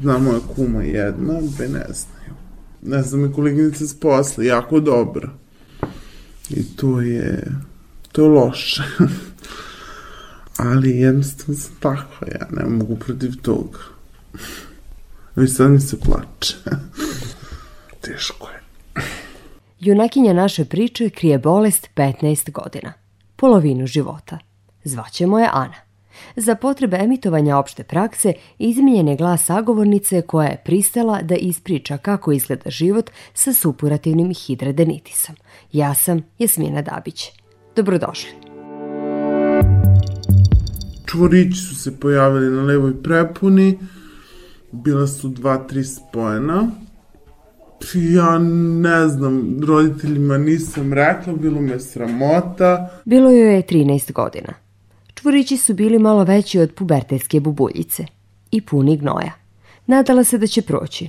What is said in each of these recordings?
Zna moja kuma jedna, dve ne znaju. Ne znam i koleginica s posla, jako dobra. I to je, to je loše. Ali jednostavno sam takva, ja ne mogu protiv toga. I sad mi se plače. Teško je. Junakinja naše priče krije bolest 15 godina. Polovinu života. Zvaćemo je Ana. Za potrebe emitovanja opšte prakse izmijenjen je glas sagovornice koja je pristala da ispriča kako izgleda život sa supurativnim hidradenitisom. Ja sam Jasmina Dabić. Dobrodošli. Čvorići su se pojavili na levoj prepuni, bila su dva, tri spojena. Ja ne znam, roditeljima nisam rekla, bilo me sramota. Bilo joj je 13 godina. Čvorići su bili malo veći od pubertetske bubuljice i puni gnoja. Nadala se da će proći,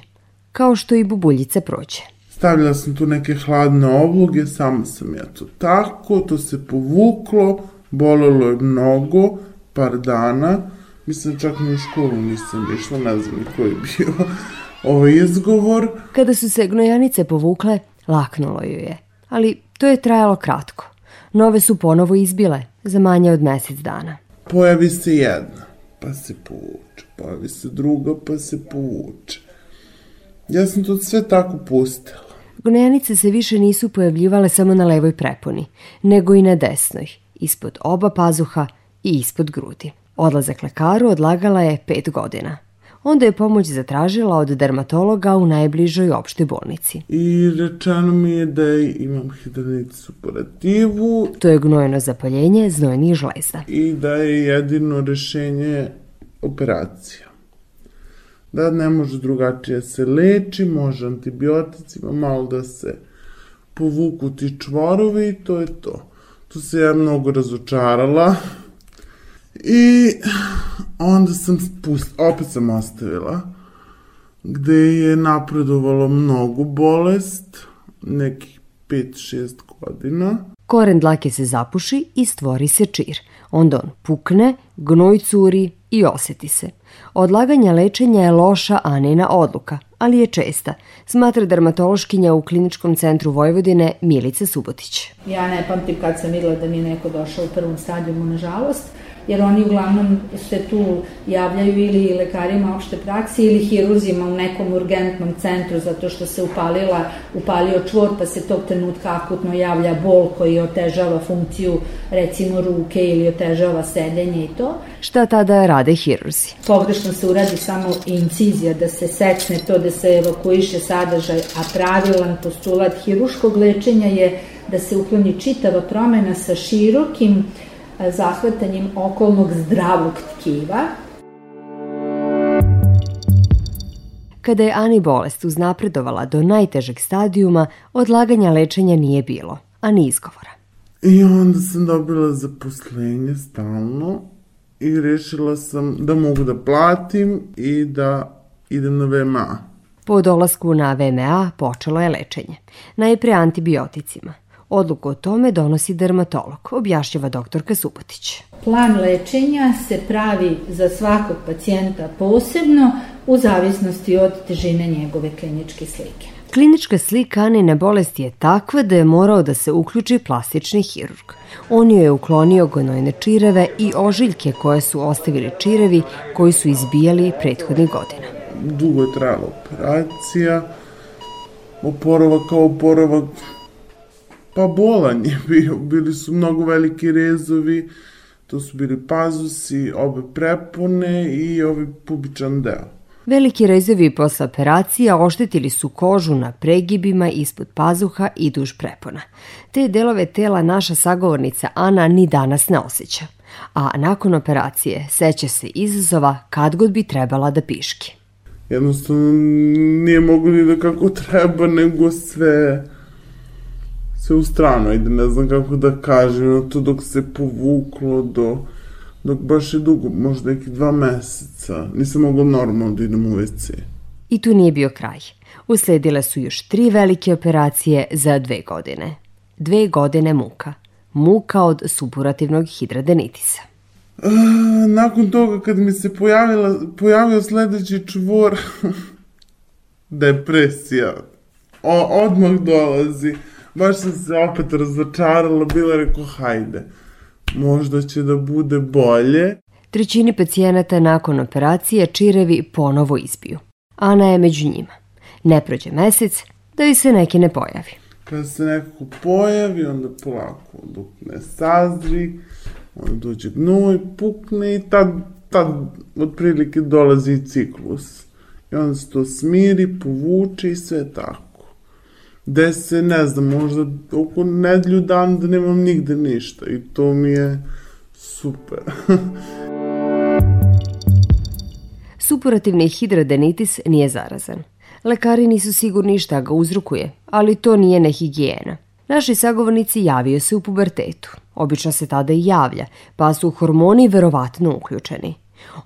kao što i bubuljica proće. Stavila sam tu neke hladne obloge, samo sam ja to tako, to se povuklo, bolelo je mnogo, par dana. Mislim, čak ni u školu nisam išla, ne znam ni koji je bio ovaj izgovor. Kada su se gnojanice povukle, laknulo ju je. Ali to je trajalo kratko. Nove su ponovo izbile, za manje od mesec dana. Pojavi se jedna, pa se povuče. Pojavi se druga, pa se povuče. Ja sam to sve tako pustila. Gnojanice se više nisu pojavljivale samo na levoj preponi, nego i na desnoj, ispod oba pazuha i ispod grudi. Odlazak lekaru odlagala je pet godina. Onda je pomoć zatražila od dermatologa u najbližoj opštoj bolnici. I rečeno mi je da imam hidronitis suporativu. To je gnojeno zapaljenje znojnih žlezda. I da je jedino rešenje operacija. Da ne može drugačije se leči, može antibioticima, malo da se povuku ti čvorovi i to je to. Tu se ja mnogo razočarala. I onda sam spust, opet sam ostavila, gde je napredovalo mnogo bolest, nekih 5-6 godina. Koren dlake se zapuši i stvori se čir. Onda on pukne, gnoj curi i oseti se. Odlaganje lečenja je loša Anina odluka, ali je česta, smatra dermatološkinja u kliničkom centru Vojvodine Milica Subotić. Ja ne pamtim kad sam videla da mi je neko došao u prvom stadijumu, nažalost, jer oni uglavnom se tu javljaju ili lekarima opšte praksi ili hiruzima u nekom urgentnom centru zato što se upalila, upalio čvor pa se tog trenutka akutno javlja bol koji otežava funkciju recimo ruke ili otežava sedenje i to. Šta tada rade hiruzi? Pogrešno se uradi samo incizija da se secne to da se evakuiše sadržaj, a pravilan postulat hiruškog lečenja je da se ukloni čitava promena sa širokim zahvatanjem okolnog zdravog tkiva. Kada je Ani bolest uznapredovala do najtežeg stadijuma, odlaganja lečenja nije bilo, a ni izgovora. I onda sam dobila zaposlenje stalno i rešila sam da mogu da platim i da idem na VMA. Po dolasku na VMA počelo je lečenje. Najpre antibioticima – Odluku o tome donosi dermatolog, objašnjava doktorka Subotić. Plan lečenja se pravi za svakog pacijenta posebno u zavisnosti od težine njegove kliničke slike. Klinička slika Anine bolesti je takva da je morao da se uključi plastični hirurg. On joj je uklonio gonojne čireve i ožiljke koje su ostavili čirevi koji su izbijali prethodnih godina. Dugo je trajala operacija, oporavak kao oporavak Pa bolan je bio, bili su mnogo veliki rezovi, to su bili pazusi, obe prepone i ovaj pubičan deo. Veliki rezovi posle operacija oštetili su kožu na pregibima ispod pazuha i duž prepona. Te delove tela naša sagovornica Ana ni danas ne osjeća. A nakon operacije seća se izazova kad god bi trebala da piški. Jednostavno nije moglo ni da kako treba, nego sve sve u stranu ide, ne znam kako da kažem, to dok se povuklo do, dok baš je dugo, možda neki dva meseca, nisam mogla normalno da idem u WC. I tu nije bio kraj. Usledile su još tri velike operacije za dve godine. Dve godine muka. Muka od supurativnog hidradenitisa. nakon toga kad mi se pojavila, pojavio sledeći čvor, depresija, o, odmah dolazi. Baš sam se opet razočarala, bila rekao, hajde, možda će da bude bolje. Trećini pacijenata nakon operacije čirevi ponovo izbiju. Ana je među njima. Ne prođe mesec da joj se neki ne pojavi. Kad se nekako pojavi, onda polako dok ne sazri, onda dođe gnoj, pukne i tad, tad otprilike dolazi ciklus. I onda se to smiri, povuče i sve tako. Gde se, ne znam, možda oko nedlju dan da nemam nigde ništa i to mi je super. Supurativni hidradenitis nije zarazan. Lekari nisu sigurni šta ga uzrokuje, ali to nije nehigijena. Naši sagovornici javio se u pubertetu. Obično se tada i javlja, pa su hormoni verovatno uključeni.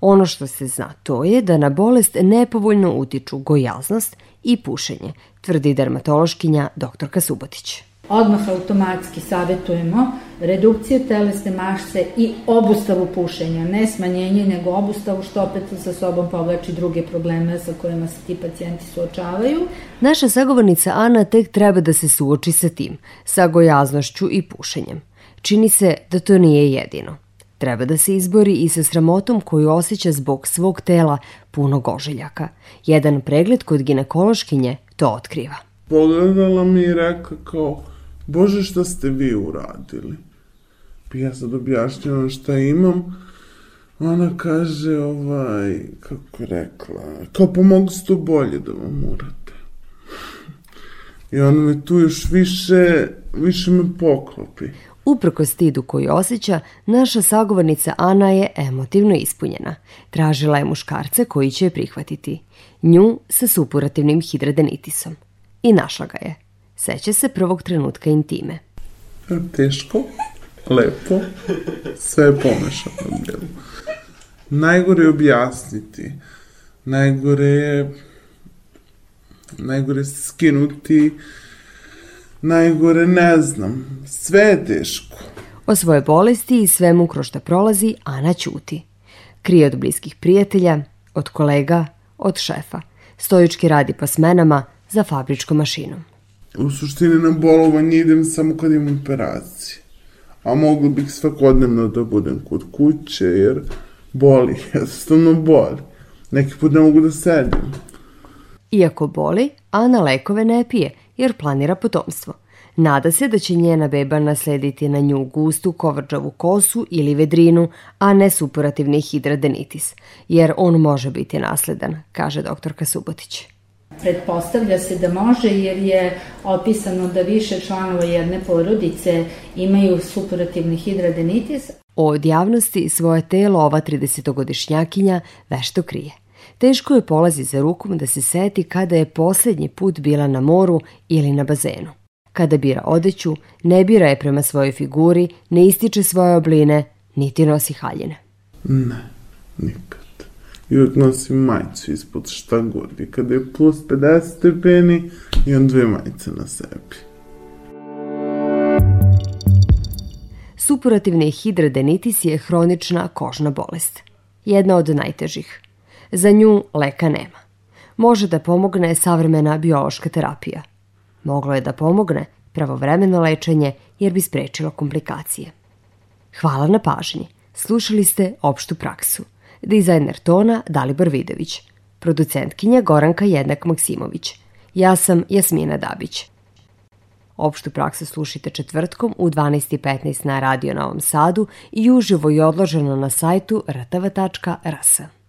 Ono što se zna to je da na bolest nepovoljno utiču gojaznost i pušenje, tvrdi dermatološkinja doktorka Subotić odmah automatski savetujemo redukcije telesne mašce i obustavu pušenja, ne smanjenje, nego obustavu, što opet sa sobom povlači druge probleme sa kojima se ti pacijenti suočavaju. Naša sagovornica Ana tek treba da se suoči sa tim, sa gojaznošću i pušenjem. Čini se da to nije jedino. Treba da se izbori i sa sramotom koju osjeća zbog svog tela punog ožiljaka. Jedan pregled kod ginekološkinje to otkriva. Pogledala mi i rekla kao, Bože, šta ste vi uradili? Pa ja sad objašnjavam šta imam. Ona kaže, ovaj, kako je rekla, kao pomogu se to bolje da vam urate. I ona me tu još više, više me poklopi. Uprko stidu koji osjeća, naša sagovornica Ana je emotivno ispunjena. Tražila je muškarca koji će je prihvatiti. Nju sa supurativnim hidradenitisom. I našla ga je. Seća se prvog trenutka intime. Teško, lepo, sve je pomešano. Najgore je objasniti, najgore je najgore skinuti, najgore ne znam, sve je teško. O svoje bolesti i svemu kroz šta prolazi, Ana ćuti. Krije od bliskih prijatelja, od kolega, od šefa. Stojički radi po smenama za fabričkom mašinom. U suštini na bolovanje idem samo kad imam operacije. A mogla bih svakodnevno da budem kod kuće, jer boli, jednostavno boli. Neki put ne mogu da sedim. Iako boli, Ana lekove ne pije, jer planira potomstvo. Nada se da će njena beba naslediti na nju gustu kovrđavu kosu ili vedrinu, a ne supurativni hidradenitis, jer on može biti nasledan, kaže doktorka Subotić. Pretpostavlja se da može jer je opisano da više članova jedne porodice imaju supurativni hidradenitis. Od javnosti svoje telo ova 30-godišnjakinja vešto krije. Teško je polazi za rukom da se seti kada je poslednji put bila na moru ili na bazenu. Kada bira odeću, ne bira je prema svojoj figuri, ne ističe svoje obline, niti nosi haljine. Ne, nikad i uvijek nosim majicu ispod šta god. I kada je plus 50 stepeni, imam dve majice na sebi. Supurativni hidradenitis je hronična kožna bolest. Jedna od najtežih. Za nju leka nema. Može da pomogne savremena biološka terapija. Moglo je da pomogne pravovremeno lečenje jer bi sprečilo komplikacije. Hvala na pažnji. Slušali ste opštu praksu dizajner tona Dalibor Vidović, producentkinja Goranka Jednak Maksimović. Ja sam Jasmina Dabić. Opštu praksu slušite četvrtkom u 12.15 na Radio Novom Sadu i uživo i odloženo na sajtu rtv.rs.